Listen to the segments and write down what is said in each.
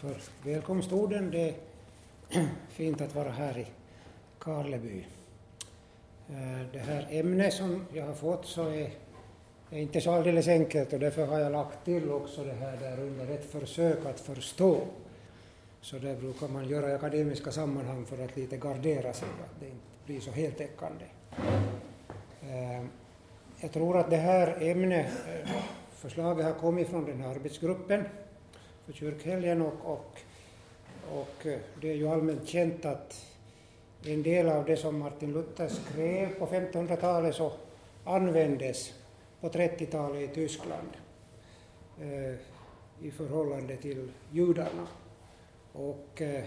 för välkomstorden. Det är fint att vara här i Karleby. Eh, det här ämnet som jag har fått så är, är inte så alldeles enkelt och därför har jag lagt till också det här där under ett försök att förstå. Så det brukar man göra i akademiska sammanhang för att lite gardera sig, att det inte blir så heltäckande. Eh, jag tror att det här ämnet, eh, förslaget har kommit från den här arbetsgruppen på kyrkhelgen och, och, och eh, det är ju allmänt känt att en del av det som Martin Luther skrev på 1500-talet så användes på 30-talet i Tyskland eh, i förhållande till judarna. Och eh,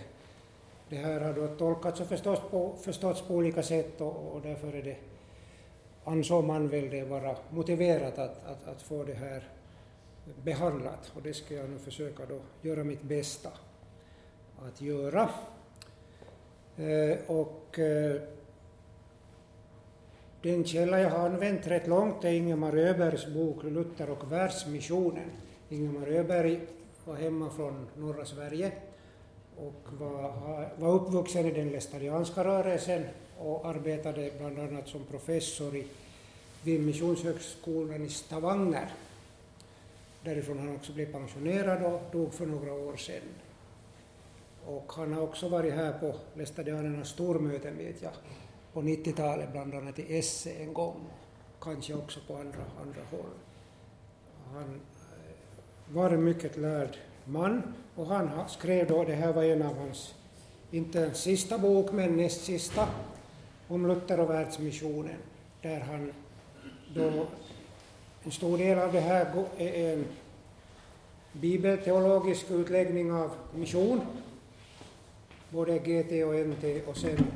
det här har då tolkats och förstås på, förståtts på olika sätt och, och därför är det, ansåg man väl det vara motiverat att, att, att få det här behandlat och det ska jag nu försöka då göra mitt bästa att göra. Eh, och eh, den källa jag har använt rätt långt är Ingemar Öbergs bok Luther och världsmissionen. Ingemar Öberg var hemma från norra Sverige och var, var uppvuxen i den lästadianska rörelsen och arbetade bland annat som professor i, vid Missionshögskolan i Stavanger därifrån han också blev pensionerad och dog för några år sedan. Och han har också varit här på Lästadianernas stormöten vet jag, på 90-talet, bland annat i Esse en gång, kanske också på andra, andra håll. Han eh, var en mycket lärd man och han skrev då, det här var en av hans, inte en sista bok, men näst sista, om Luther och världsmissionen, där han då en stor del av det här är en bibelteologisk utläggning av mission, både GT och NT, och sen,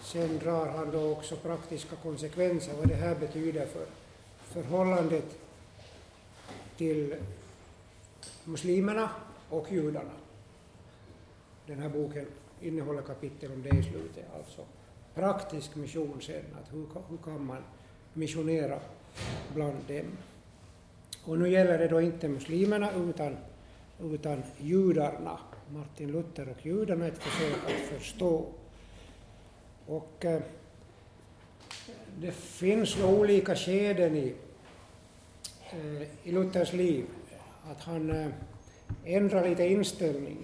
sen drar han då också praktiska konsekvenser, vad det här betyder för förhållandet till muslimerna och judarna. Den här boken innehåller kapitel om det i slutet, alltså praktisk mission sen, att hur, hur kan man missionera bland dem. Och nu gäller det då inte muslimerna utan, utan judarna. Martin Luther och judarna, ett försök att förstå. Och eh, det finns olika skeden i, eh, i Luthers liv. Att han eh, ändrar lite inställning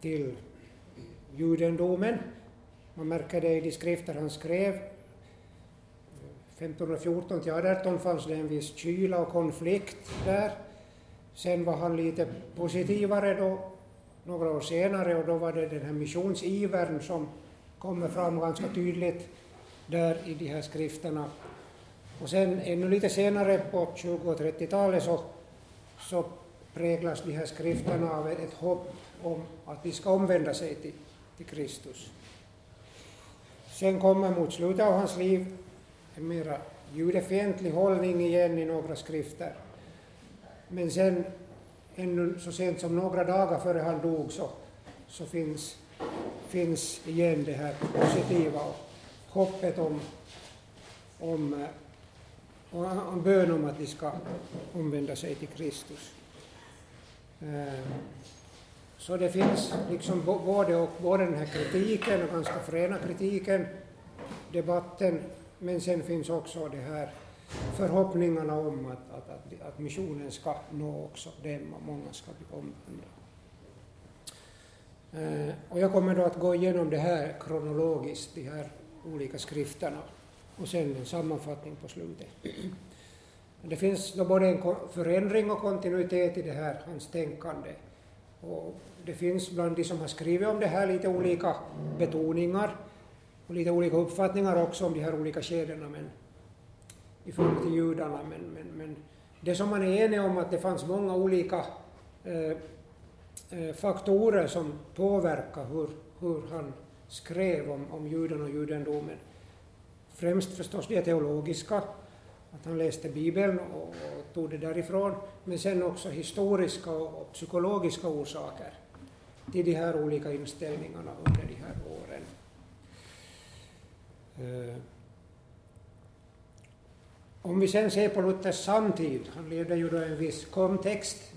till judendomen. Man märker det i de skrifter han skrev 1514 till 18 fanns det en viss kyla och konflikt där. Sen var han lite positivare då, några år senare, och då var det den här missionsivern som kommer fram ganska tydligt där i de här skrifterna. Och sen ännu lite senare på 20 och 30-talet så, så präglas de här skrifterna av ett hopp om att de ska omvända sig till, till Kristus. Sen kommer mot slutet av hans liv en mera judefientlig hållning igen i några skrifter. Men sen, ännu så sent som några dagar före han dog, så, så finns, finns igen det här positiva och hoppet om, om, om, om bön om att de ska omvända sig till Kristus. Eh, så det finns liksom både, och, både den här kritiken, och ganska fräna kritiken, debatten men sen finns också det här förhoppningarna om att, att, att, att missionen ska nå också dem och många ska bli omvända. Eh, och jag kommer då att gå igenom det här kronologiskt, de här olika skrifterna, och sen en sammanfattning på slutet. Det finns då både en förändring och kontinuitet i det här, hans tänkande. Och det finns bland de som har skrivit om det här lite olika betoningar och lite olika uppfattningar också om de här olika skedena men, i förhållande till judarna. Men, men, men det som man är enig om att det fanns många olika eh, eh, faktorer som påverkar hur, hur han skrev om, om judarna och judendomen. Främst förstås det teologiska, att han läste Bibeln och, och tog det därifrån, men sen också historiska och, och psykologiska orsaker till de här olika inställningarna under de Eh, om vi sen ser på Luthers samtid, han levde ju då i en viss kontext,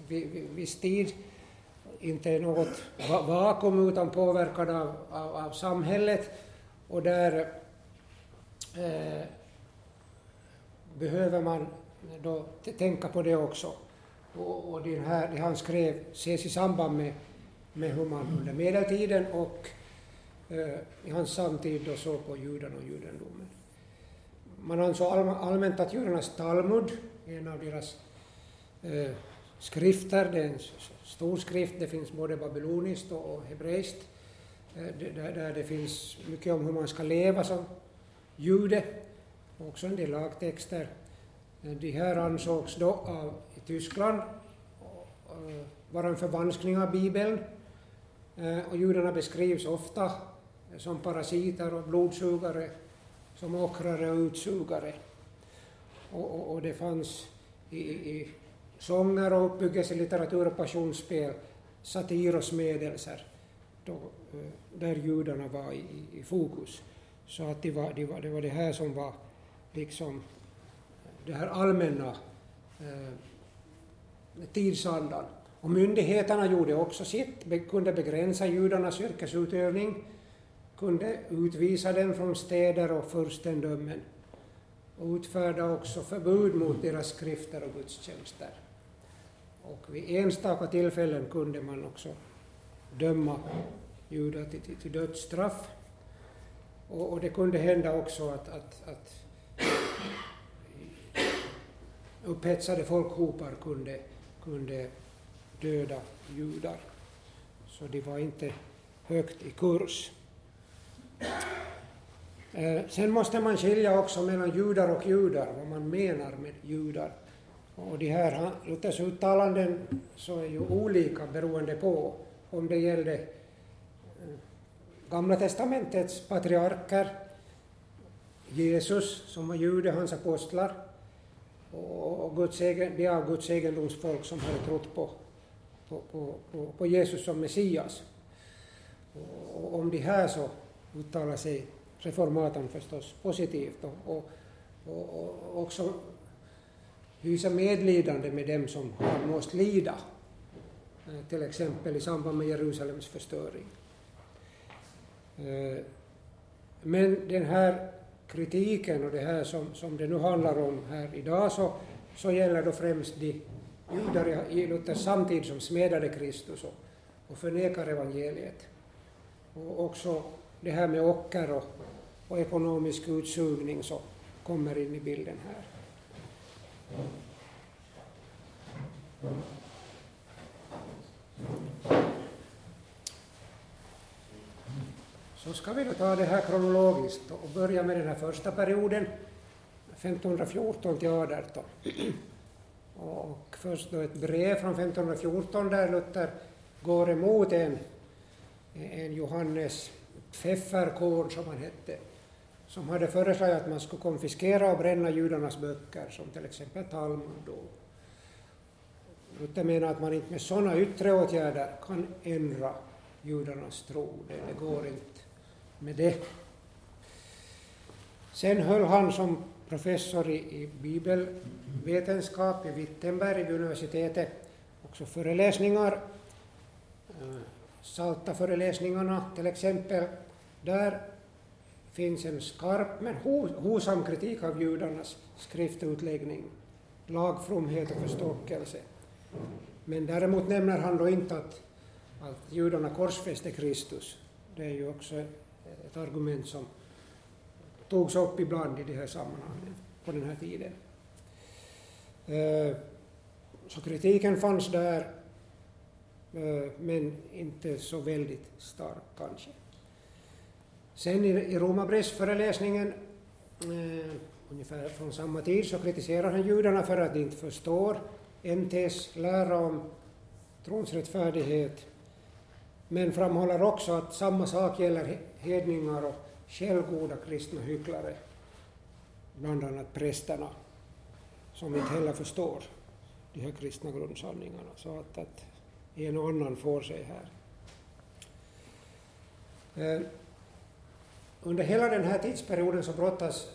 viss tid, inte något vakuum utan påverkad av, av, av samhället och där eh, behöver man då tänka på det också. Och, och det, här, det han skrev ses i samband med, med hur man under medeltiden och Eh, i hans samtid då såg på judarna och judendomen. Man ansåg allmänt att judarnas Talmud, en av deras eh, skrifter, det är en stor skrift, det finns både babyloniskt och hebreiskt, eh, där det finns mycket om hur man ska leva som jude, och också en del lagtexter. Eh, de här ansågs då av i Tyskland eh, vara en förvanskning av Bibeln, och judarna beskrivs ofta som parasiter och blodsugare, som ockrare och utsugare. Och, och, och det fanns i, i sånger och uppbyggelselitteratur och passionsspel, satir och smedelser, då, eh, där judarna var i, i fokus. Så att det var, det, var, det var det här som var liksom eh, det här allmänna eh, tidsandan. Och myndigheterna gjorde också sitt, kunde begränsa judarnas yrkesutövning, kunde utvisa dem från städer och furstendömen och utfärda också förbud mot deras skrifter och gudstjänster. Och vid enstaka tillfällen kunde man också döma judar till, till, till dödsstraff. Och, och, det kunde hända också att, att, att upphetsade folkhopar kunde, kunde döda judar. Så de var inte högt i kurs. Eh, sen måste man skilja också mellan judar och judar, vad man menar med judar. Och de här Luthers uttalanden så är ju olika beroende på om det gällde eh, Gamla testamentets patriarker, Jesus som var jude, hans apostlar, och Guds egen, de av Guds egendomsfolk som hade trott på, på, på, på Jesus som Messias. Och om de här så uttalar sig reformatorn förstås positivt och, och, och, och också hysa medlidande med dem som har måst lida, eh, till exempel i samband med Jerusalems förstöring. Eh, men den här kritiken och det här som, som det nu handlar om här idag så, så gäller då främst de judar i Luthers samtid som smedade Kristus och, och förnekar evangeliet. Och också det här med ocker och, och ekonomisk utsugning så kommer in i bilden här. Så ska vi då ta det här kronologiskt och börja med den här första perioden, 1514 till 18. Och först då ett brev från 1514 där Luther går emot en, en Johannes Pfefferkorn som han hette, som hade föreslagit att man skulle konfiskera och bränna judarnas böcker, som till exempel Talmud. Luther menar att man inte med sådana yttre åtgärder kan ändra judarnas tro. Det, det går inte med det. Sen höll han som professor i, i bibelvetenskap i Wittenberg vid universitetet också föreläsningar, eh, salta föreläsningarna till exempel. Där finns en skarp men hovsam kritik av judarnas skriftutläggning, lagfromhet och förstockelse. Men däremot nämner han då inte att, att judarna korsfäste Kristus. Det är ju också ett argument som togs upp ibland i de här sammanhangen på den här tiden. Eh, så kritiken fanns där, eh, men inte så väldigt stark kanske. Sen i Romabrevsföreläsningen, eh, ungefär från samma tid, så kritiserar han judarna för att de inte förstår NTs lära om trons rättfärdighet, men framhåller också att samma sak gäller hedningar och självgoda kristna hycklare, bland annat prästerna, som inte heller förstår de här kristna grundsanningarna. Så att, att en och annan får sig här. Eh, under hela den här tidsperioden så brottas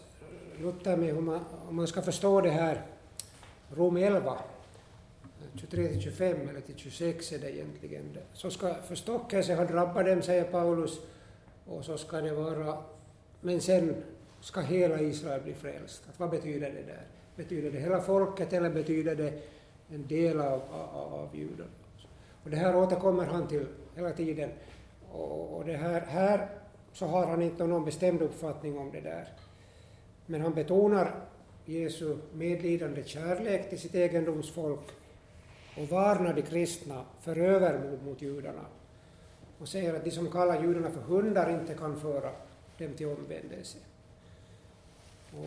Luther med hur man, om man ska förstå det här Rom 11, 23 till 25 eller till 26 är det egentligen. Så ska förstockelse ha drabbat dem, säger Paulus, och så ska det vara, men sen ska hela Israel bli frälst. Att vad betyder det där? Betyder det hela folket eller betyder det en del av, av, av judarna? Och det här återkommer han till hela tiden. Och, och det här, här så har han inte någon bestämd uppfattning om det där. Men han betonar Jesu medlidande kärlek till sitt egendomsfolk och varnar de kristna för övermod mot judarna och säger att de som kallar judarna för hundar inte kan föra dem till omvändelse.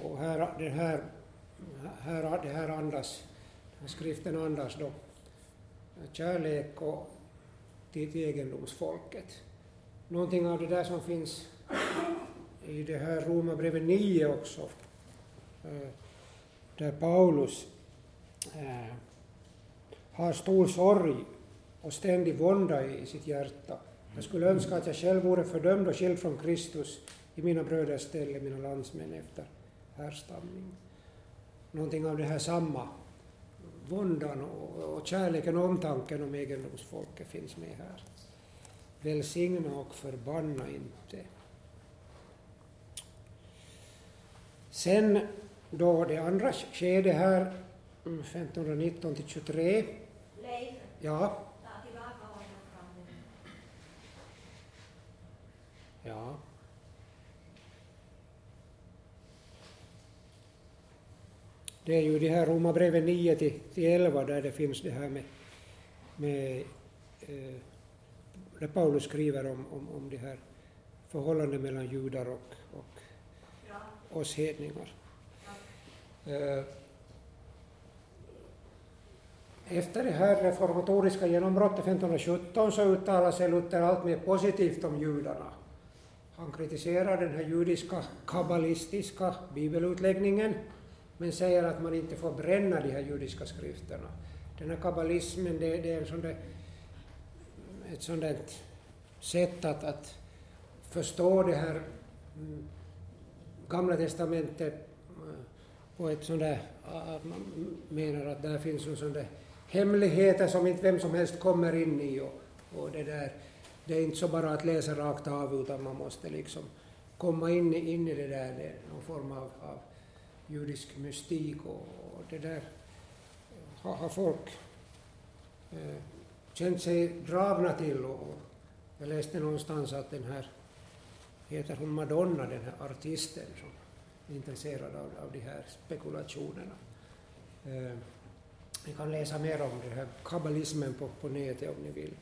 Och här, den här, här, det här andas, den här skriften andas då kärlek och till, till egendomsfolket. Någonting av det där som finns i det här Romarbrevet 9 också, eh, där Paulus eh, har stor sorg och ständig vånda i sitt hjärta. Jag skulle önska att jag själv vore fördömd och skild från Kristus i mina bröders ställe, mina landsmän efter härstamning. Någonting av det här samma, våndan och, och kärleken och omtanken om egendomsfolket finns med här. Välsigna och förbanna inte. Sen då det andra skedet här, 1519 till 23. Leif, Ja, ta tillbaka honom från ja. Det är ju det här Romarbrevet 9 till, till 11 där det finns det här med, med eh, där Paulus skriver om, om, om det här förhållandet mellan judar och, och Ja, oss hedningar. Eh, efter det här reformatoriska genombrottet 1517 så uttalar sig Luther allt mer positivt om judarna. Han kritiserar den här judiska kabbalistiska bibelutläggningen men säger att man inte får bränna de här judiska skrifterna. Den här kabbalismen det, det är en sån där, ett sånt där sätt att, att förstå det här mm, Gamla testamentet äh, på ett sånt där, äh, att man menar att där finns en sån där hemligheter som inte vem som helst kommer in i och, och det där, det är inte så bara att läsa rakt av utan man måste liksom komma in, i- in i det där, det någon form av, av judisk mystik och, och det där har, har folk eh, känt sig dragna till och, jag läste någonstans att den här heter hon Madonna, den här artisten som är intresserad av, av de här spekulationerna. Eh, ni kan läsa mer om den här kabbalismen på, på nätet om ni vill.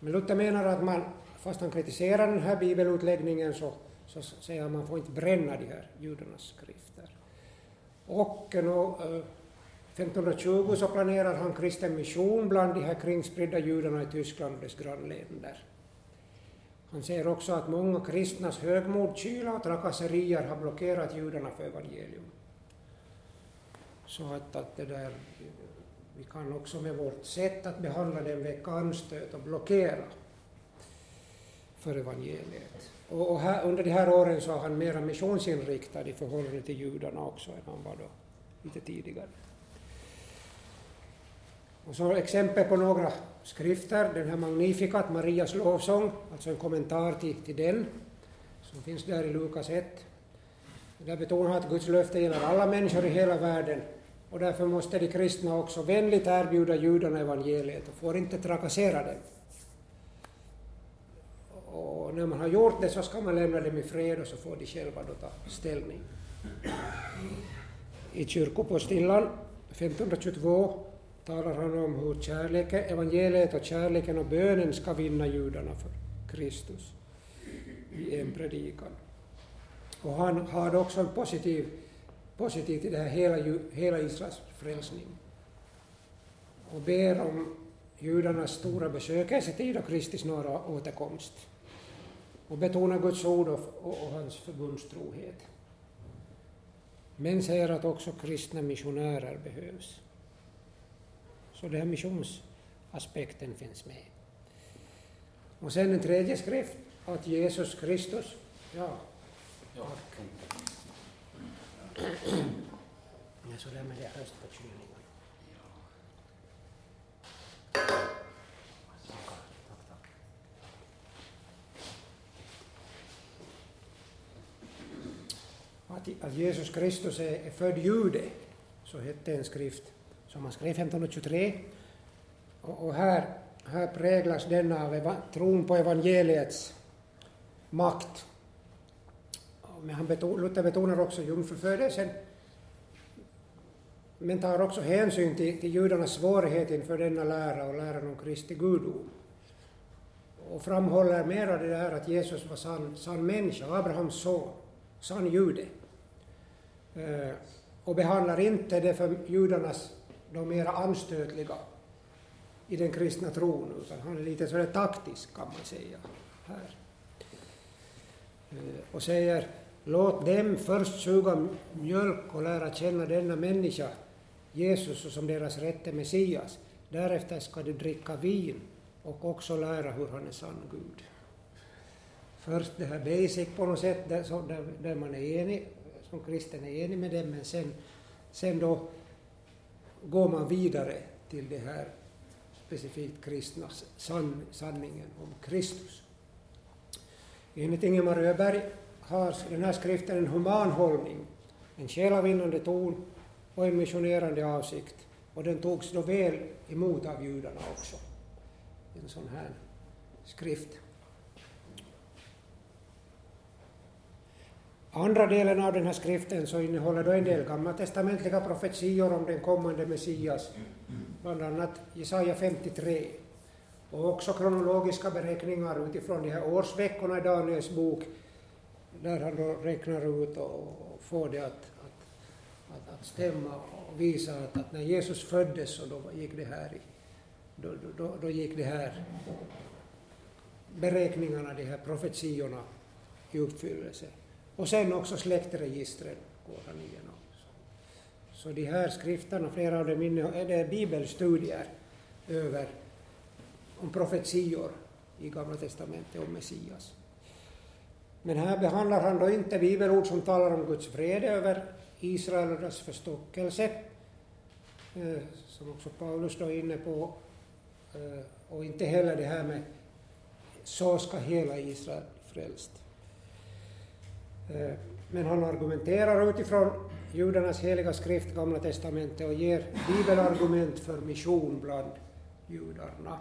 Men Luther menar att man, fast han kritiserar den här bibelutläggningen så, så säger han att man får inte bränna de här judarnas skrifter. Och eh, nå, eh, 1520 så planerar han kristen mission bland de här kringspridda judarna i Tyskland och dess grannländer. Han säger också att många kristnas högmod, kyla och trakasserier har blockerat judarna för evangelium. Så att, att det där, vi kan också med vårt sätt att behandla den väcka anstöt och blockera för evangeliet. Och, och här, under de här åren så är han mera missionsinriktad i förhållande till judarna också än han var då lite tidigare. Och så exempel på några skrifter, den här Magnificat, Marias lovsång, alltså en kommentar till, till den, som finns där i Lukas 1. Där betonar han att Guds löfte gäller alla människor i hela världen och därför måste de kristna också vänligt erbjuda judarna evangeliet och får inte trakassera dem. Och när man har gjort det så ska man lämna dem i fred och så får de själva då ta ställning. I kyrkopostillan 1522 talar han om hur kärleken, evangeliet och kärleken och bönen ska vinna judarna för Kristus i en predikan. Och han har också en positiv, positiv till det här hela, hela Israels frälsning. Och ber om judarnas stora besökelsetid och Kristi snara återkomst. Och betonar Guds ord och, och, och hans förbundstrohet. Men säger att också kristna missionärer behövs. Så den här missionsaspekten finns med. Och sen en tredje skrift, att Jesus Kristus, ja. ja. ja så där med det höstförkylningen. Att, att Jesus Kristus är född jude, så hette en skrift som han skrev 1523. Och, och här, här präglas den av tron på evangeliets makt. Men han beton, Luther betonar också jungfrufödelsen, men tar också hänsyn till, till judarnas svårighet inför denna lära och läran om Kristi gudom. Och framhåller mera det där att Jesus var sann, sann människa, Abrahams son, sann jude. Eh, och behandlar inte det för judarnas, de mera anstötliga i den kristna tron, utan han är lite sådär taktisk kan man säga här. Eh, och säger låt dem först suga mjölk och lära känna denna människa, Jesus, som deras rätte Messias. Därefter ska de dricka vin och också lära hur han är sann Gud. Först det här basic på något sätt, där, där, där man är enig, som kristen är enig med dem, men sen, sen då går man vidare till det här specifikt kristna, san, sanningen om Kristus. Enligt Ingemar Öberg har den här skriften en human hållning, en själavinnande ton och en missionerande avsikt. Och den togs då väl emot av judarna också. En sån här skrift. Andra delen av den här skriften så innehåller då en del gammaltestamentliga profetior om den kommande Messias, bland annat Jesaja 53, och också kronologiska beräkningar utifrån de här årsveckorna i Daniels bok, där han då räknar ut och får det att, att, att, att stämma och visa att, att, när Jesus föddes så då gick det här i, då, då, då gick det här beräkningarna, de här profetiorna i uppfyllelse. Och sen också släktregistren går han igenom. Så de här skrifterna, flera av dem är det bibelstudier över om profetior i Gamla testamentet om Messias. Men här behandlar han då inte bibelord som talar om Guds vrede över Israel och dess förstockelse, eh, som också Paulus då är inne på, eh, och inte heller det här med så ska hela Israel frälst. Eh, men han argumenterar utifrån judarnas heliga skrift, Gamla testamentet, och ger bibelargument för mission bland judarna.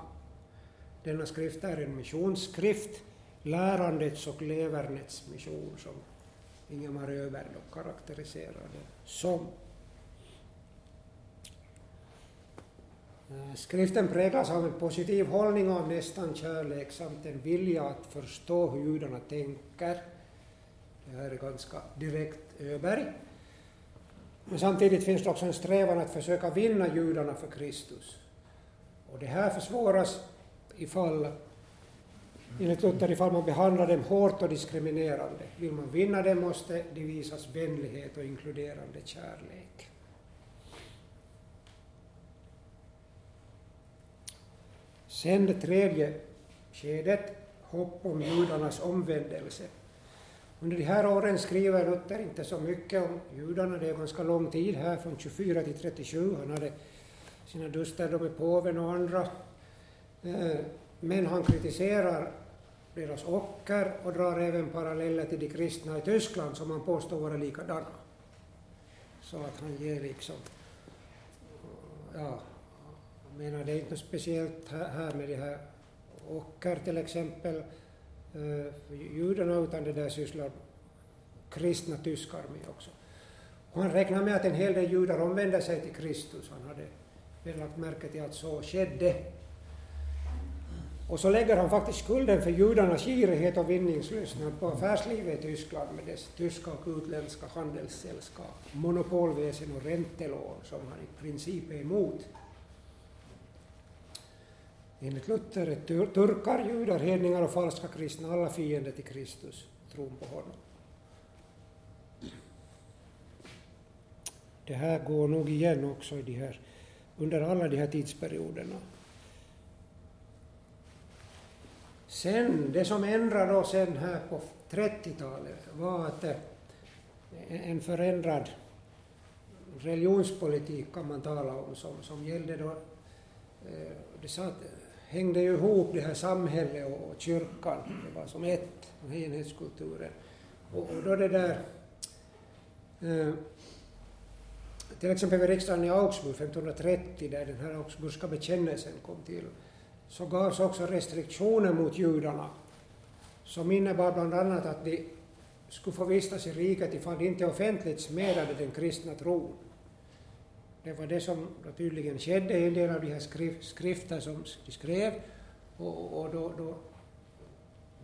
Denna skrift är en missionsskrift, lärandets och levernets mission, som Ingemar Öberg karaktäriserar det som. Eh, skriften präglas av en positiv hållning av nästan kärlek samt en vilja att förstå hur judarna tänker. Det här är ganska direkt Öberg. Men samtidigt finns det också en strävan att försöka vinna judarna för Kristus. Och det här försvåras ifall, enligt Luther, ifall man behandlar dem hårt och diskriminerande. Vill man vinna dem måste de visas vänlighet och inkluderande kärlek. Sen det tredje skedet, hopp om judarnas omvändelse. Under de här åren skriver Luther inte så mycket om judarna, det är ganska lång tid här, från 24 till 37. Han hade sina duster med påven och andra. Eh, men han kritiserar deras ocker och drar även paralleller till de kristna i Tyskland som han påstår vara likadana. Så att han ger liksom, ja, jag menar det är inte speciellt här med det här ocker till exempel, Eh, judarna, utan det där sysslar kristna tyskar med också. Och han räknar med att en hel del judar omvände sig till Kristus. Han hade väl lagt märke till att så skedde. Och så lägger han faktiskt skulden för judarnas girighet och vinningslystnad på affärslivet i Tyskland med dess tyska och utländska handelssällskap, monopolväsen och räntelån som han i princip är emot. Enligt Luther är turkar, judar, hedningar och falska kristna alla fiender till Kristus, tron på honom. Det här går nog igen också i de här, under alla de här tidsperioderna. Sen, det som ändrade då sen här på 30-talet var att eh, en förändrad religionspolitik kan man tala om som, som gällde då, eh, det satt, hängde ju ihop det här samhället och kyrkan, det var som ett, enhetskulturen. Och, och då det där Eh, till exempel vid riksdagen i Augsburg 1530, där den här Augsburgska bekännelsen kom till, så gavs också restriktioner mot judarna som innebar bland annat att de skulle få vistas i riket ifall de inte offentligt smedade den kristna tron. Det var det som tydligen skedde i en del av de här skrif skrifter som de skrev. Och, och då, då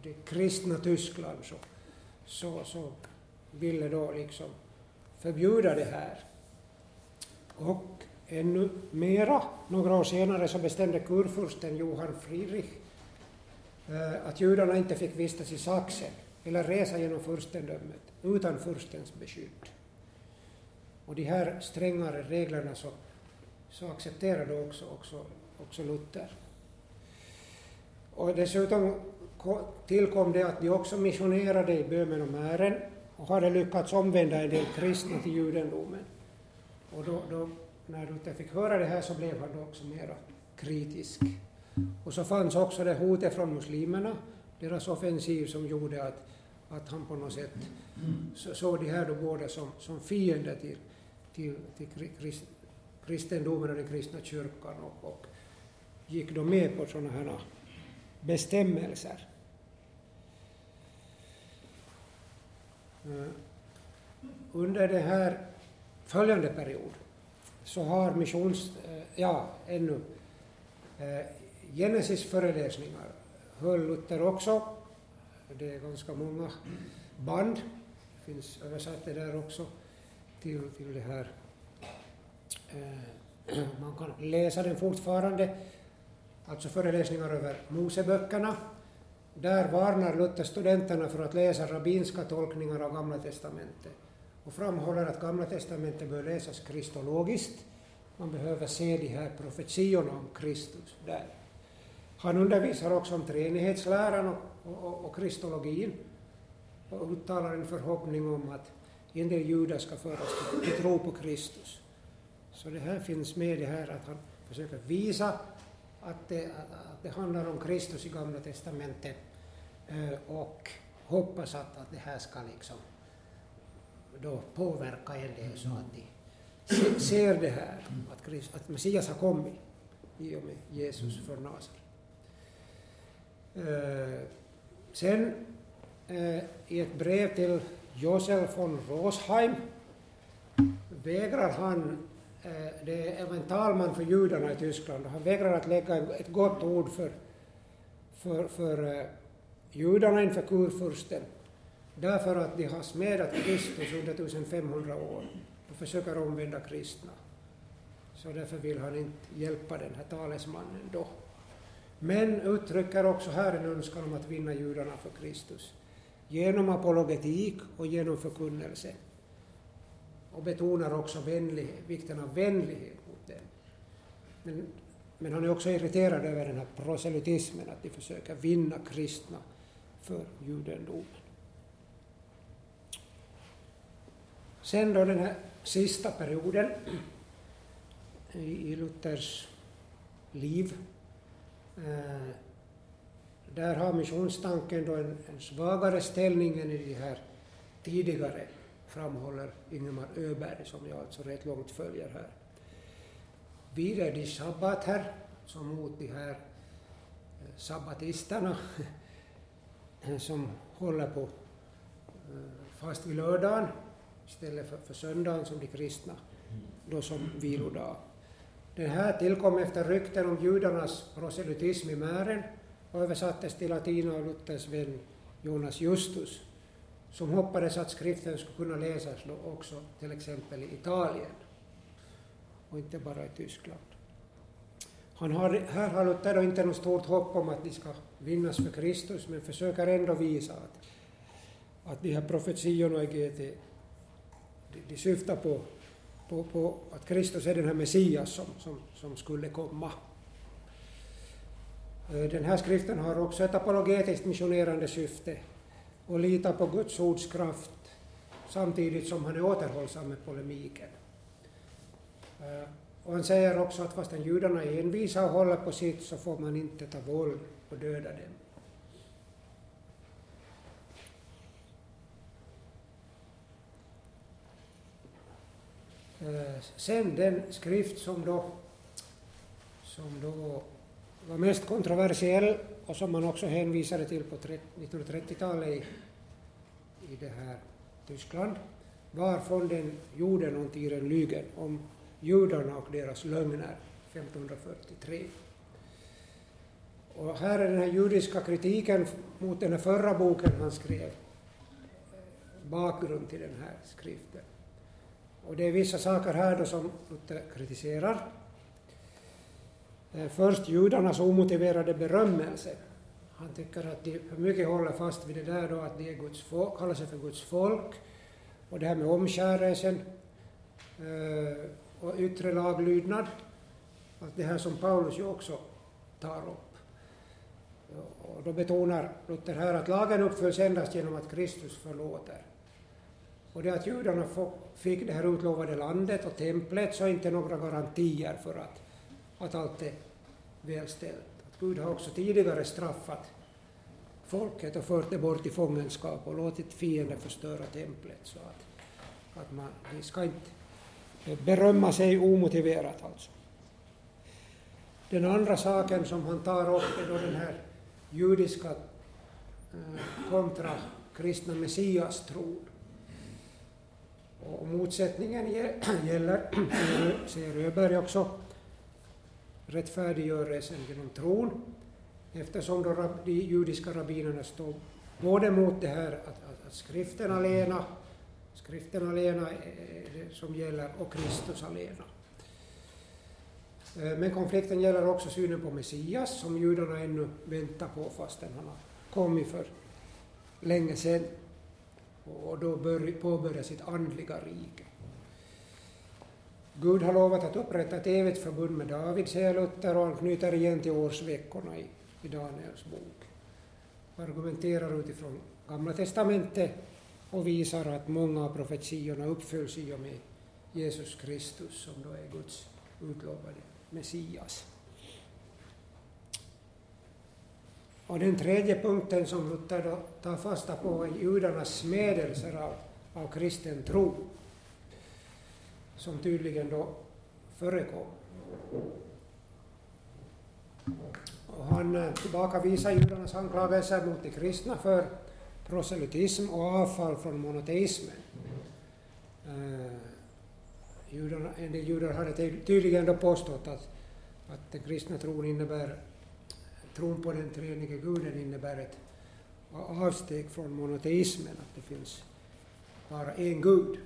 det kristna Tyskland så, så, så ville då liksom förbjuda det här. Och ännu mera, några år senare, så bestämde kurfursten Johan Friedrich eh, att judarna inte fick vistas i Sachsen eller resa genom furstendömet utan furstens beskydd. Och de här strängare reglerna så, så accepterade också, också, också Luther. Och dessutom tillkom det att de också missionerade i Böhmen och Mären och hade lyckats omvända en del kristna till judendomen. Och då, då, när Luther fick höra det här så blev han då också mera kritisk. Och så fanns också det hotet från muslimerna, deras offensiv som gjorde att, att han på något sätt såg de här då båda som, som fiender till, till, till krist, kristendomen och den kristna kyrkan och, och gick då med på sådana här bestämmelser. Eh, under den här följande period så har missions, eh, ja ännu, eh, Genesis-föreläsningar höll Luther också. Det är ganska många band, det finns översatt det där också till, till det här. Eh, man kan läsa den fortfarande, alltså föreläsningar över Moseböckerna där varnar Luther studenterna för att läsa rabbinska tolkningar av Gamla testamentet och framhåller att Gamla testamentet bör läsas kristologiskt. Man behöver se de här profetiorna om Kristus där. Han undervisar också om treenighetsläran och, och, och kristologin och uttalar en förhoppning om att en del judar ska föras till, till tro på Kristus. Så det här finns med det här att han försöker visa att det, att det handlar om Kristus i Gamla testamentet eh, och hoppas att, att det här ska liksom då påverka en del så att de ser det här, att, Christ, att Messias har kommit i och med Jesus från Nasaret. Eh, Sen eh, i ett brev till Josef von Rosheim vägrar han Eh, det var en talman för judarna i Tyskland han vägrar att lägga ett gott ord för, för, för eh, judarna inför kurfursten därför att de har smädat Kristus under 1500 år och försöker omvända kristna. Så därför vill han inte hjälpa den här talesmannen då. Men uttrycker också här en önskan om att vinna judarna för Kristus genom apologetik och genom förkunnelse och betonar också vänlighet, vikten av vänlighet mot dem. Men, men han är också irriterad över den här proselytismen, att de försöker vinna kristna för judendomen. Sen då den här sista perioden i Luthers liv, eh, där har missionstanken då en, en svagare ställning än i de här tidigare framhåller Ingemar Öberg, som jag alltså rätt långt följer här. Vidare de sabbater, som mot de här eh, sabbatisterna som håller på eh, fast vid lördagen istället för, för söndagen som de kristna, då som vilodag. Den här tillkom efter rykten om judarnas proselytism i Mären och översattes till latin av Luthers vän Jonas Justus som hoppades att skriften skulle kunna läsas då också till exempel i Italien och inte bara i Tyskland. Han har, här har Luther då inte något stort hopp om att de ska vinnas för Kristus, men försöker ändå visa att, att de här profetiorna i GT, de, de syftar på, på, på, att Kristus är den här Messias som, som, som skulle komma. Eh, den här skriften har också ett apologetiskt missionerande syfte och litar på Guds ords kraft samtidigt som han är återhållsam med polemiken. Eh, och han säger också att fastän judarna är envisa och håller på sitt så får man inte ta våld och döda dem. Eh, sen den skrift som då, som då var mest kontroversiell och som man också hänvisade till på 1930-talet i, i det här Tyskland var från den jorden och tiden lügen om judarna och deras lögner 1543. Och här är den här judiska kritiken mot den här förra boken han skrev, eh, bakgrund till den här skriften. Och det är vissa saker här då som Luther kritiserar. Eh, först judarnas omotiverade berömmelse. Han tycker att de för mycket håller fast vid det där då att de är Guds folk, kallar sig för Guds folk. Och det här med omskärelsen eh, och yttre laglydnad. Att det här som Paulus ju också tar upp. Och då betonar Luther här att lagen uppfylls endast genom att Kristus förlåter. Och det att judarna fick det här utlovade landet och templet så är inte några garantier för att, att allt är välställt. Att Gud har också tidigare straffat folket och fört det bort i fångenskap och låtit fienden förstöra templet. Så att, att man, vi ska inte berömma sig omotiverat alltså. Den andra saken som han tar upp är då den här judiska eh, kontra kristna messias-tron. Och motsättningen gäller, säger Öberg också, rättfärdiggörelsen genom tron, eftersom då de judiska rabbinerna står både mot det här att, att, att skriften alena, skriften alena är eh, det eh, som gäller, och Kristus alena. Eh, men konflikten gäller också synen på Messias, som judarna ännu väntar på fastän han har kommit för länge sedan och då påbörja sitt andliga rike. Gud har lovat att upprätta ett evigt förbund med David, säger Luther, och han knyter igen till årsveckorna i, i Daniels bok. Argumenterar utifrån Gamla testamentet och visar att många av profetiorna uppfylls i och med Jesus Kristus, som då är Guds utlovade Messias. Och den tredje punkten som Luther då tar fasta på är judarnas smädelser av, av kristen tro, som tydligen då förekom. Och han eh, tillbakavisar judarnas anklagelser mot de kristna för proselytism och avfall från monoteismen. Eh, judarna, en del judar hade tydligen då påstått att, att den kristna tron innebär tron på den treenige guden innebär ett avsteg från monoteismen, att det finns bara en gud.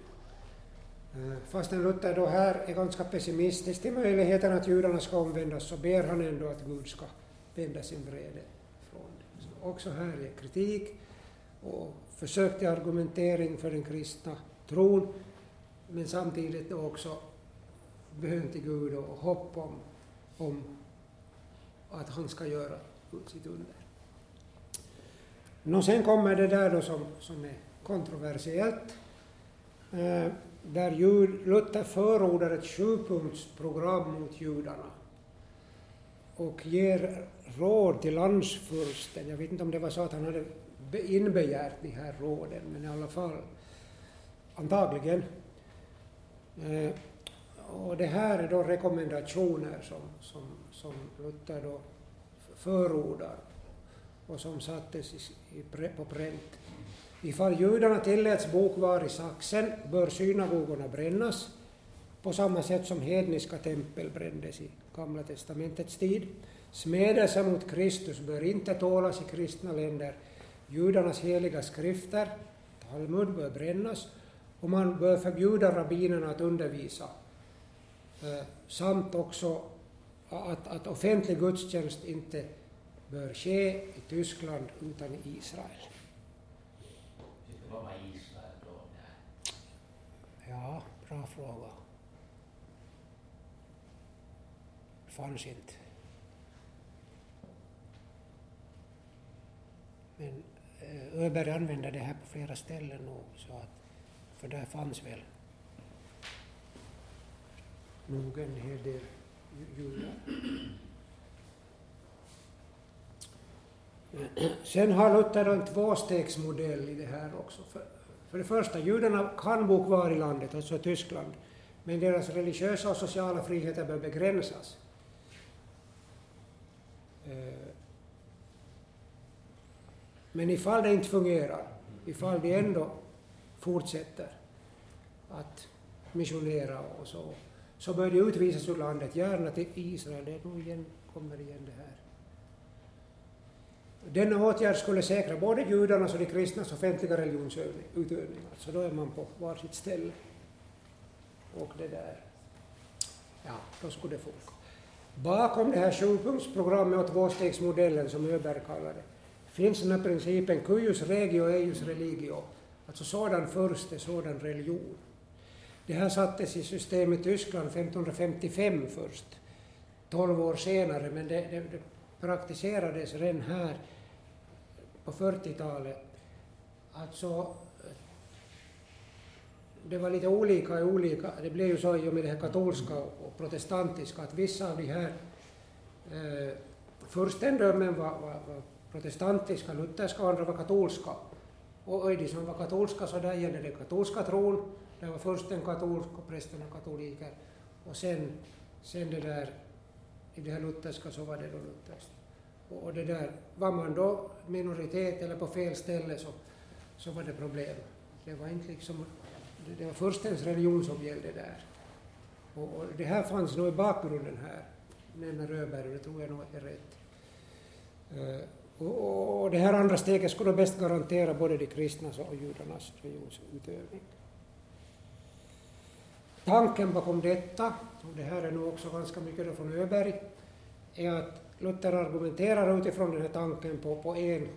Eh, fastän Luther då här är ganska pessimistisk till möjligheten att judarna ska omvändas så ber han ändå att Gud ska vända sin vrede från det. Så också här är kritik och försök till argumentering för den kristna tron, men samtidigt också bön till Gud och hopp om, om att han ska göra sitt under. Nå, sen kommer det där då som, som är kontroversiellt, eh, där jud, Luther förordar ett sjupunktsprogram mot judarna och ger råd till landsfursten. Jag vet inte om det var så att han hade inbegärt de här råden, men i alla fall antagligen. Eh, och det här är då rekommendationer som, som, som Luther då förordar och som sattes i, i, på pränt. Ifall judarna tilläts bo kvar i Saxen bör synagogorna brännas på samma sätt som hedniska tempel brändes i Gamla testamentets tid. Smädelse mot Kristus bör inte tålas i kristna länder. Judarnas heliga skrifter, Talmud, bör brännas och man bör förbjuda rabbinerna att undervisa Eh, samt också att, att offentlig gudstjänst inte bör ske i Tyskland utan i Israel. Vad var Israel då? Ja, bra fråga. Fanns inte. Men eh, Öberg använder det här på flera ställen nog, så att, för där fanns väl nog en hel del judar. Sen har Luther en tvåstegsmodell i det här också. För, för det första, judarna kan bo kvar i landet, alltså Tyskland, Men deras religiösa och sociala friheter bör begränsas. Eh, men ifall det inte fungerar, ifall de ändå fortsätter att missionera och så, så bör de utvisas ur landet, gärna till Israel. Det nog igen, kommer igen det här. Denna åtgärd skulle säkra både judarnas och de kristnas offentliga religionsutövning. Alltså då är man på varsitt ställe. Och det där, ja, då skulle det funka. Bakom det här sjupunktsprogrammet och tvåstegsmodellen som Öberg kallar det, finns den här principen cuius regio eius religio, alltså sådan först sådan religion. Det här sattes i system i Tyskland 1555 först, 12 år senare, men det, det, det praktiserades redan här på 40-talet. Alltså, det var lite olika i olika, det blev ju så i och med det här katolska och protestantiska att vissa av de här eh, furstendömen var, var, var protestantiska, lutherska och andra var katolska. Och i de som var katolska så där gällde det katolska tron, det var först en katolsk och prästerna katoliker. Och sen, sen det där, i det här lutherska så var det då lutherskt. Och, och det där, var man då minoritet eller på fel ställe så, så var det problem. Det var inte liksom, det, det var förstens religion som gällde där. Och, och det här fanns nog i bakgrunden här, nämner Röberg, och det tror jag nog är rätt. Uh, och, och det här andra steget skulle bäst garantera både de kristnas och judarnas religionsutövning. Tanken bakom detta, och det här är nog också ganska mycket från Öberg, är att Luther argumenterar utifrån den här tanken på, på en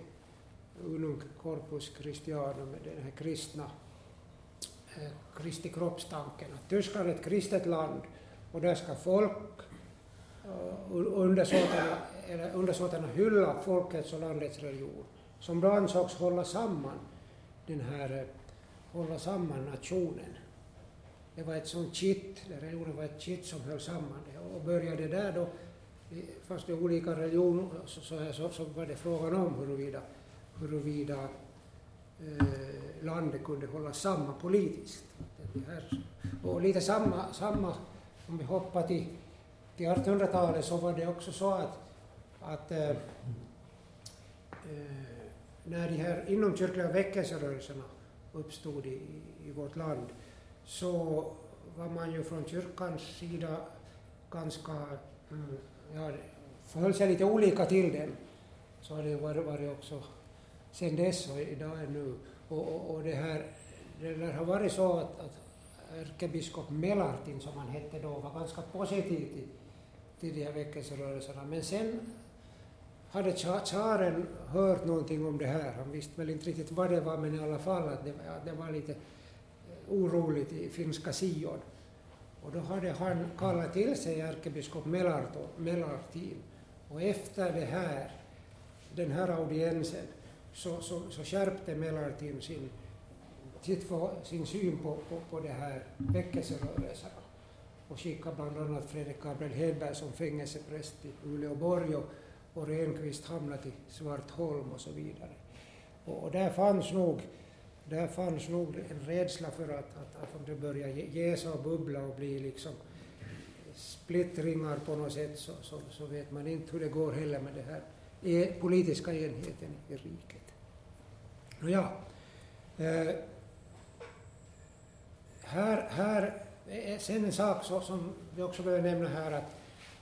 unum corpus christianum, den här kristna, eh, Kristi kroppstanken. Att Tyskland är ett kristet land och där ska folk eh, undersåtarna, eller undersåtarna hylla folkets och landets religion, som då ansågs hålla samman den här, eh, hålla samman nationen. Det var ett sånt kitt, religionen var ett kitt som höll samman det. Och började där då fanns det olika religioner så, så, så, så var det frågan om huruvida, huruvida eh, landet kunde hålla samman politiskt. Och lite samma, samma, om vi hoppar till, till 1800-talet så var det också så att, att eh, eh, när de här inomkyrkliga väckelserörelserna uppstod i, i vårt land så var man ju från kyrkans sida ganska mm, ja, förhöll sig lite olika till den. Så har det varit, varit också sen dess och idag ännu. Och, och, och det här, det lär ha varit så att, att ärkebiskop Melartin, som han hette då, var ganska positiv till, till de här väckelserörelserna. Men sen hade tsaren hört någonting om det här. Han visste väl inte riktigt vad det var, men i alla fall att det, att det var lite oroligt i finska Sion. Och då hade han kallat till sig ärkebiskop Melartin. Och efter det här, den här audiensen så, så, så skärpte Melartin sin, sin syn på, på, på det här väckelserörelserna och skickade bland annat Fredrik Gabriel Hedberg som fängelsepräst till Uleåborg och, och Renqvist hamnade till Svartholm och så vidare. Och, och där fanns nog där fanns nog en rädsla för att, att, att om det börjar jäsa och bubbla och bli liksom splittringar på något sätt så, så, så, vet man inte hur det går heller med den här politiska enheten i riket. Nåja, eh, här, här är sen en sak så, som vi också behöver nämna här att,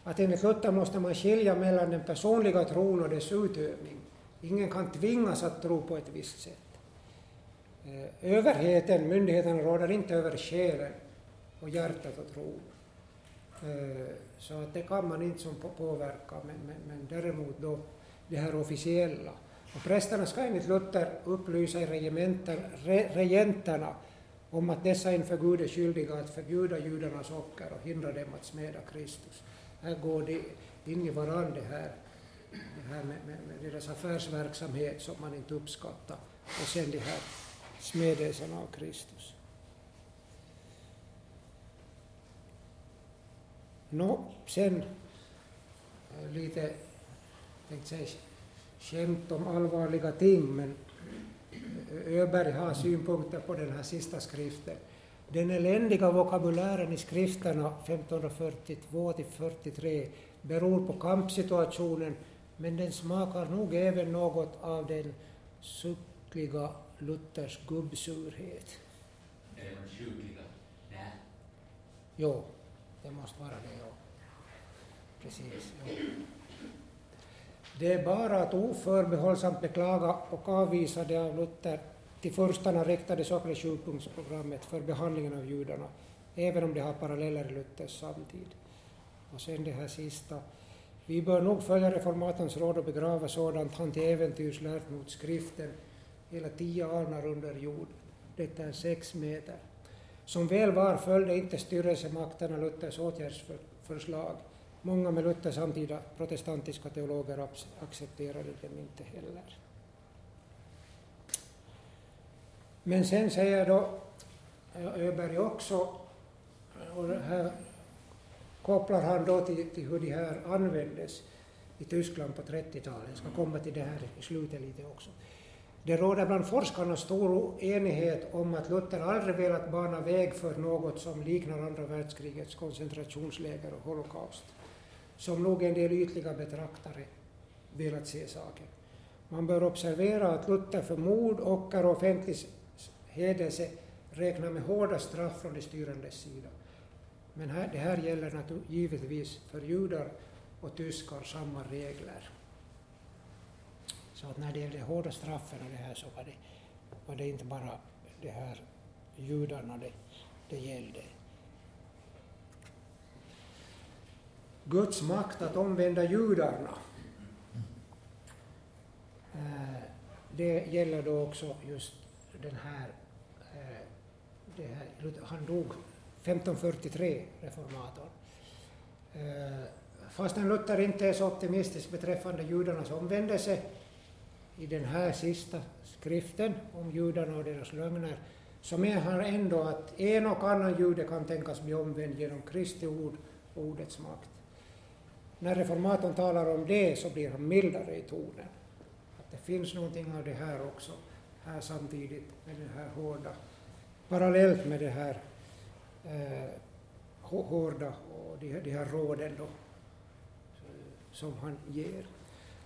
att enligt Luther måste man skilja mellan den personliga tron och dess utövning. Ingen kan tvingas att tro på ett visst sätt. Eh, överheten, myndigheterna råder inte över själen och hjärtat och tron. Eh, så att det kan man inte som påverka, men, men, men däremot då det här officiella. Och prästerna ska enligt Luther upplysa re, regenterna om att dessa inför Gud är skyldiga att förbjuda judarnas ocker och hindra dem att smeda Kristus. Här går det in i varandra det här, det här med, med, med deras affärsverksamhet som man inte uppskattar och sen det här smedelsen av Kristus. Nå, sen äh, lite, tänkte säga, skämt om allvarliga ting, men Öberg har synpunkter på den här sista skriften. Den eländiga vokabulären i skrifterna 1542 till 43 beror på kampsituationen men den smakar nog även något av den suckliga Luthers gubbsurhet. Är de sjukliga? Nej. Jo, det måste vara det, ja. Precis. Jo. Det är bara att oförbehållsamt beklaga och avvisa det av Luther till furstarna riktade så kallade sjupunktsprogrammet för behandlingen av judarna, även om det har paralleller i Luthers samtid. Och sen det här sista. Vi bör nog följa reformatorns råd och begrava sådant han till äventyrs lärt mot skriften, hela tio alnar under jord. Detta är sex meter. Som väl var följde inte styrelsemakterna Luthers åtgärdsförslag. Många med Luthers samtida protestantiska teologer accepterade dem inte heller. Men sen säger då Öberg också, och här kopplar han då till, till hur de här användes i Tyskland på 30-talet. Jag ska komma till det här i slutet lite också. Det råder bland forskarna stor enighet om att Luther aldrig velat bana väg för något som liknar andra världskrigets koncentrationsläger och holocaust, som nog en del ytliga betraktare velat se saken. Man bör observera att Luther för mord, ocker och offentlig hädelse räknar med hårda straff från de styrandes sida. Men här, det här gäller givetvis för judar och tyskar samma regler. Så att när det gällde hårda straffen och det här så var det, var det inte bara det här judarna det, det gällde. Guds makt att omvända judarna. Eh, det gäller då också just den här, eh, det här han dog 1543, reformatorn. Eh, fastän Luther inte är så optimistisk beträffande judarnas omvändelse i den här sista skriften om judarna och deras lögner, så menar han ändå att en och annan jude kan tänkas bli omvänd genom Kristi ord och ordets makt. När reformatorn talar om det så blir han mildare i tonen. Att det finns någonting av det här också, här samtidigt med det här hårda, parallellt med det här eh, hårda och de, de här råden då, eh, som han ger.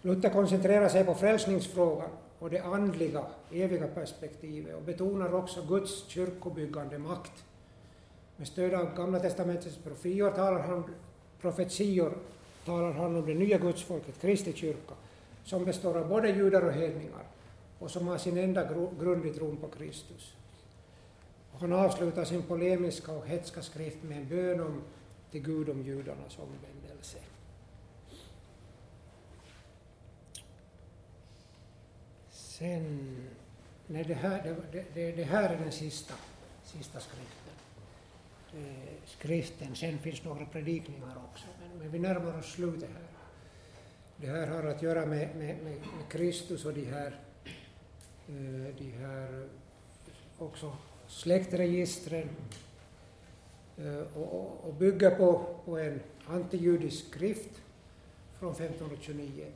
Luther koncentrerar sig på frälsningsfrågan och det andliga, eviga perspektivet och betonar också Guds kyrkobyggande makt. Med stöd av Gamla testamentets profetior talar han, profetior talar han om det nya gudsfolket, Kristi kyrka, som består av både judar och hedningar och som har sin enda grund i tron på Kristus. Han avslutar sin polemiska och hetska skrift med en bön om, till Gud om judarnas omvändelse. Sen, nej det, här, det, det, det här är den sista, sista skriften. Eh, skriften, sen finns några predikningar också, men, men vi närmar oss slutet här. Det här har att göra med, med, med, med Kristus och de här, eh, de här också släktregistren eh, och, och, och bygger på, på en antijudisk skrift från 1529.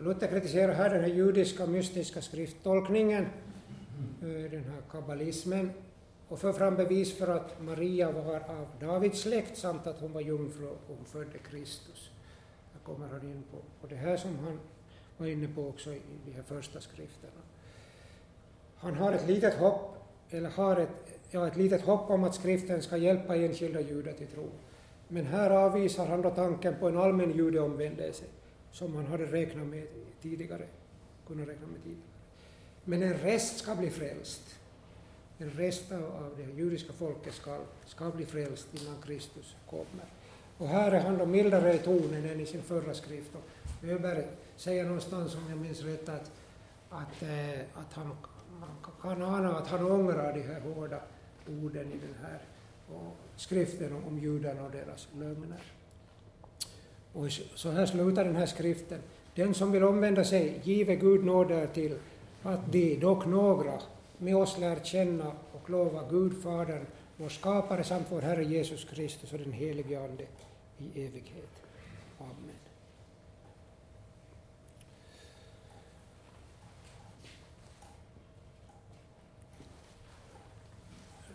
Luther kritiserar här den här judiska mystiska skrifttolkningen, eh, den här kabbalismen, och för fram bevis för att Maria var av Davids släkt samt att hon var jungfru och hon födde Kristus. Här kommer han in på, på det här som han var inne på också i de här första skrifterna. Han har ett litet hopp, eller har ett, ja, ett litet hopp om att skriften ska hjälpa enskilda judar till tro. Men här avvisar han då tanken på en allmän judeomvändelse som man hade räknat med tidigare, kunnat räkna med tidigare. Men en rest ska bli frälst. En rest av, av det judiska folket ska, ska bli frälst innan Kristus kommer. Och här är han då mildare i tonen än i sin förra skrift. Och Öberg säger någonstans, om jag minns rätt, att, att, eh, att han, man kan ana att han ångrar de här hårda orden i den här och skriften om, om judarna och deras lögner. Och så här slutar den här skriften. Den som vill omvända sig, give Gud nåd till att de, dock några, med oss lär känna och lova Gud Fadern, vår skapare samt vår Herre Jesus Kristus och den helige Ande i evighet. Amen.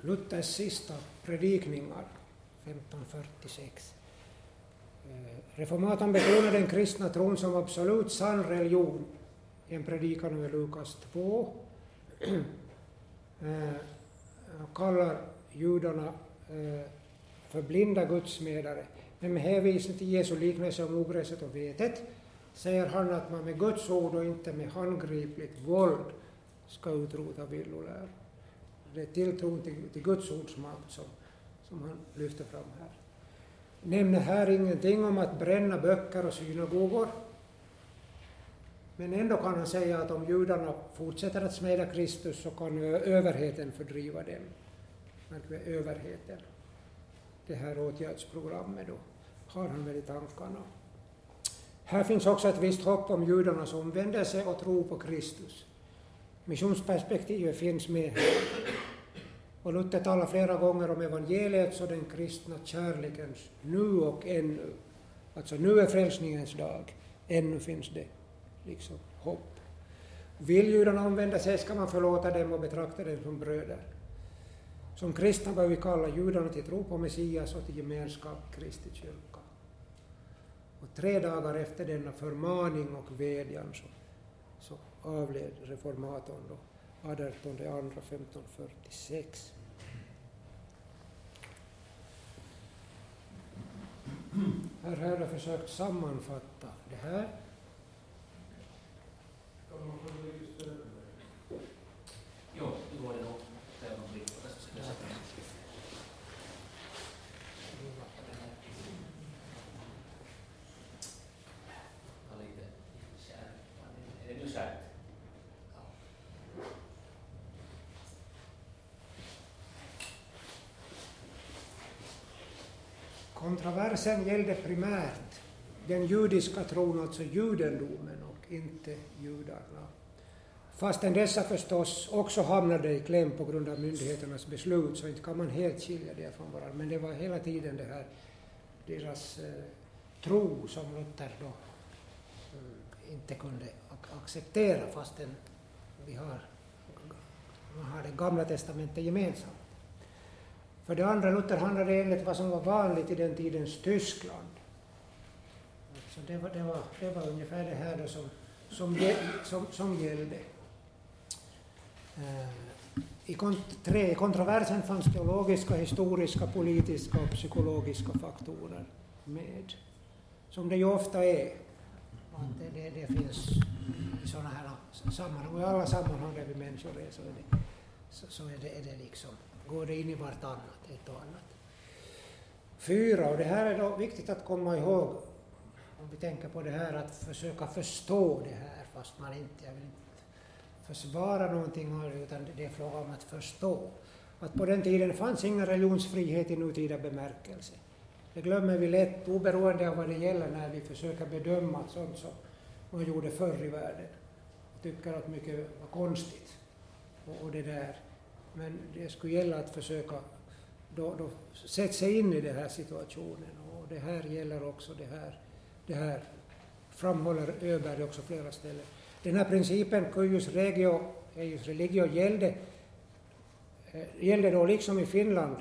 Luthers sista predikningar, 1546. Eh, Reformatorn betonar den kristna tron som absolut sann religion i en predikan över Lukas 2. Han eh, kallar judarna eh, för blinda gudsmedare. Men med hänvisning till Jesu liknelse om ogräset och vetet säger han att man med Guds ord och inte med handgripligt våld ska utrota villolär. Det är tilltron till, till Guds ords makt som, som han lyfter fram här. Nämner här ingenting om att bränna böcker och synagogor. Men ändå kan han säga att om judarna fortsätter att smeda Kristus så kan överheten fördriva dem. Överheten. Det här åtgärdsprogrammet då har han väl i tankarna. Här finns också ett visst hopp om judarnas omvändelse och tro på Kristus. Missionsperspektivet finns med. Och Luther talar flera gånger om evangeliets och den kristna kärlekens nu och ännu. Alltså nu är frälsningens dag, ännu finns det liksom hopp. Vill judarna omvända sig ska man förlåta dem och betrakta dem som bröder. Som kristna bör vi kalla judarna till tro på Messias och till gemenskap Kristi kyrka. Och tre dagar efter denna förmaning och vädjan så, så avled reformatorn då 18 2 1546. Här har jag försökt sammanfatta det här. Jo, det går det nog. ett ögonblick. Jag ska sätta mig. Ja, lite kärrt. Är det nu kärrt? Ja sen gällde primärt den judiska tron, alltså judendomen och inte judarna. Fastän dessa förstås också hamnade i kläm på grund av myndigheternas beslut så inte kan man helt skilja det från varandra. Men det var hela tiden det här deras eh, tro som Luther då eh, inte kunde ac- acceptera fastän vi har, man har det gamla testamentet gemensamt. För det andra, Luther handlade enligt vad som var vanligt i den tidens Tyskland. Så det var, det var, det var ungefär det här då som, som, som, som gällde. Eh, I kont- tre, i kontroversen fanns teologiska, historiska, politiska och psykologiska faktorer med. Som det ju ofta är. Att det, det, det finns i sådana här sammanhang, och i alla sammanhang där vi människor är så är det, så, så är det, är det liksom, går det in i vartannat, ett och annat. Fyra, och det här är då viktigt att komma ihåg, om vi tänker på det här att försöka förstå det här, fast man inte, jag vill inte försvara någonting utan det är fråga om att förstå. Att på den tiden fanns ingen religionsfrihet i nutida bemärkelse. Det glömmer vi lätt, oberoende av vad det gäller, när vi försöker bedöma sånt som man gjorde förr i världen. Tycker att mycket var konstigt. Och, och det där. Men det skulle gälla att försöka då, då sätta sig in i den här situationen. Och det här gäller också det här. Det här framhåller Öberg också flera ställen. Den här principen, cuius regio, eius religio, gällde, eh, gällde då liksom i Finland,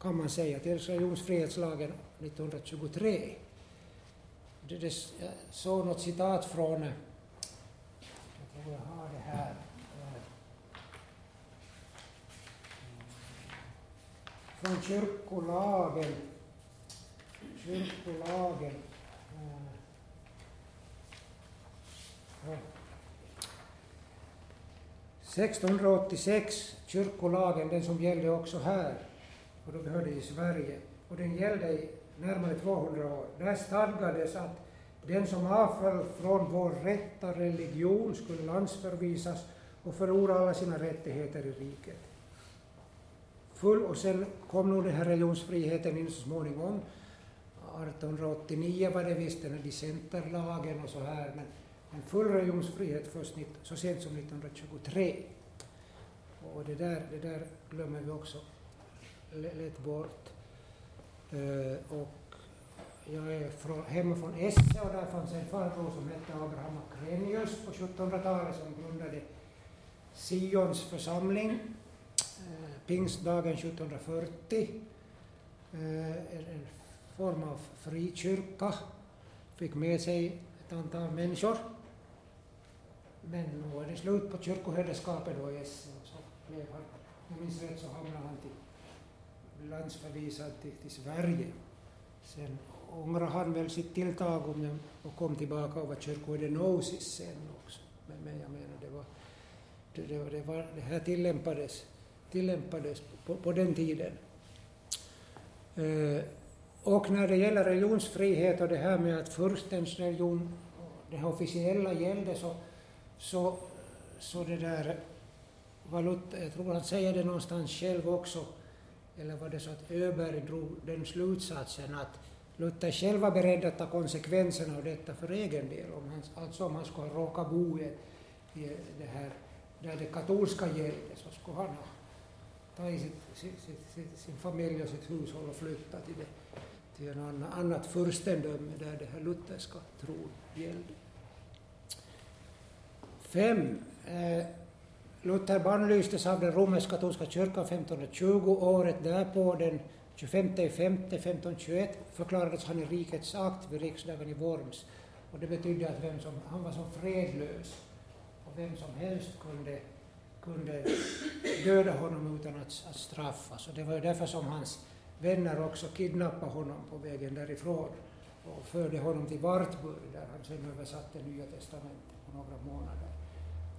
kan man säga, till religionsfrihetslagen 1923. Det, det, jag såg något citat från, jag tror jag har det här, eh, från kyrkolagen, kyrkolagen, eh, ja. 1686, kyrkolagen, den som gällde också här, och då vi hörde i Sverige, och den gällde i närmare 200 år. Där stadgades att den som avföll från vår rätta religion skulle landsförvisas och förlora alla sina rättigheter i riket. Full, och sen kom nog den här religionsfriheten in så småningom. 1889 var det visst den här dissenterlagen och så här, men, men full religionsfrihet först så sent som 1923. Och det där, det där glömmer vi också lätt bort. Eh, och jag är från, hemma från Esse och där fanns en farbror som hette Abraham Akrenius på 1700-talet som grundade Sions församling pingstdagen 1740. Eh, en, form av frikyrka. Fick med sig ett antal människor. Men nu är det slut på kyrkoherdeskapet då i Essen. Så blev han, om jag minns rätt så hamnade han till landsförvisad till, till Sverige. Sen ångrade han väl sitt tilltag om jag, och kom tillbaka och var kyrkoherdenosis sen också. Men, men jag menar, det var, det, det, det, var, det här tillämpades, tillämpades på, på den tiden. Eh, och när det gäller religionsfrihet och det här med att furstens religion, det här officiella gällde så, så, så det där, Luther, jag tror han säger det någonstans själv också, eller var det så att Öberg drog den slutsatsen att Luther själv var beredd att ta konsekvenserna av detta för egen del, om han, alltså om han skulle råka bo i, i det här, där det katolska gällde, så skulle han ha tagit sitt, sitt, sitt, sin familj och sitt hushåll och flyttat till, det, till en annan, annat furstendöme där det här lutherska tron gällde. Fem. Eh, Luther bannlystes av den romersk-katolska kyrkan 1520. Året därpå, den 25 5 1521, förklarades han i rikets akt vid riksdagen i Worms. Och det betydde att vem som, han var så fredlös och vem som helst kunde, kunde döda honom utan att, att straffas. Och det var ju därför som hans vänner också kidnappade honom på vägen därifrån och förde honom till Wartburg där han sen översatte Nya testamentet på några månader.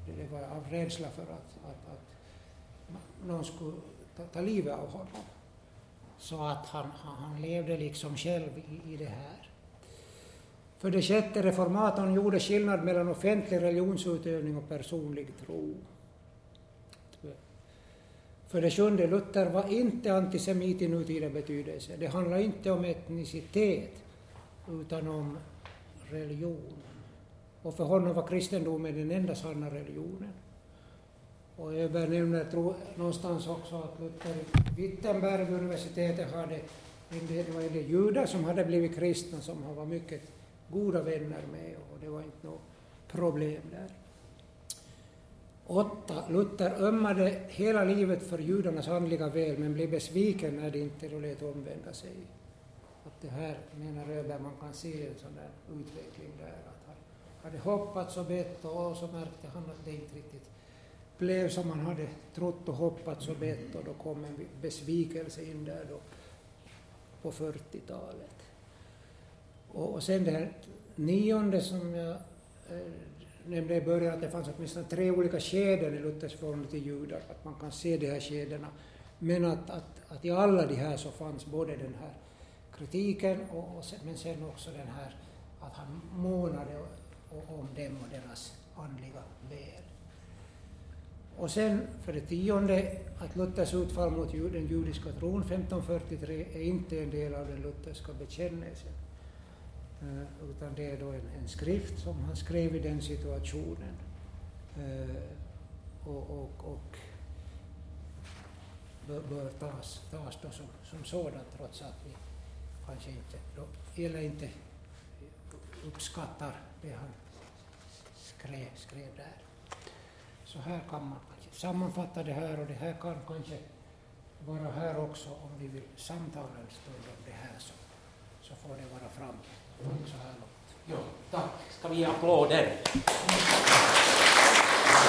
Det, det var av rädsla för att, att, att någon skulle ta, ta livet av honom. Så att han, han, han levde liksom själv i, i det här. För det sjätte, reformatorn gjorde skillnad mellan offentlig religionsutövning och personlig tro. För det sjunde, Luther var inte antisemit i nutida betydelse. Det handlar inte om etnicitet, utan om religion. Och för honom var kristendomen den enda sanna religionen. Och Öberg nämner någonstans också att Luther i Wittenberg universitetet hade en del, det var en del judar som hade blivit kristna som han var mycket goda vänner med och det var inte något problem där. 8. Luther ömmade hela livet för judarnas andliga väl men blev besviken när de inte lät omvända sig. Att det här, menar Öberg, man kan se en sån där utveckling där. Att han hade hoppats och bett och så märkte han att det inte riktigt blev som han hade trott och hoppats och bett och då kom en besvikelse in där då på 40-talet. Och, och sen det här nionde som jag eh, nämnde i början, att det fanns åtminstone tre olika skeden i Luthers förhållande till judar, att man kan se de här skedena. Men att, att, att i alla de här så fanns både den här kritiken och, och sen, men sen också den här att han månade om dem och deras andliga väl. Och sen för det tionde, att Luthers utfall mot den judiska tron 1543 är inte en del av den lutherska bekännelsen. Eh, utan det är då en, en, skrift som han skrev i den situationen. Eh, och, och, och bör, bör tas, tas då som, som sådant trots att vi kanske inte, då, eller inte uppskattar det han skrev, skrev där. Så här kan man kanske sammanfatta det här och det här kan kanske vara här också om vi vill samtala en stund om det här så, så får det vara framme. Ja, tack. Ska vi ge applåder?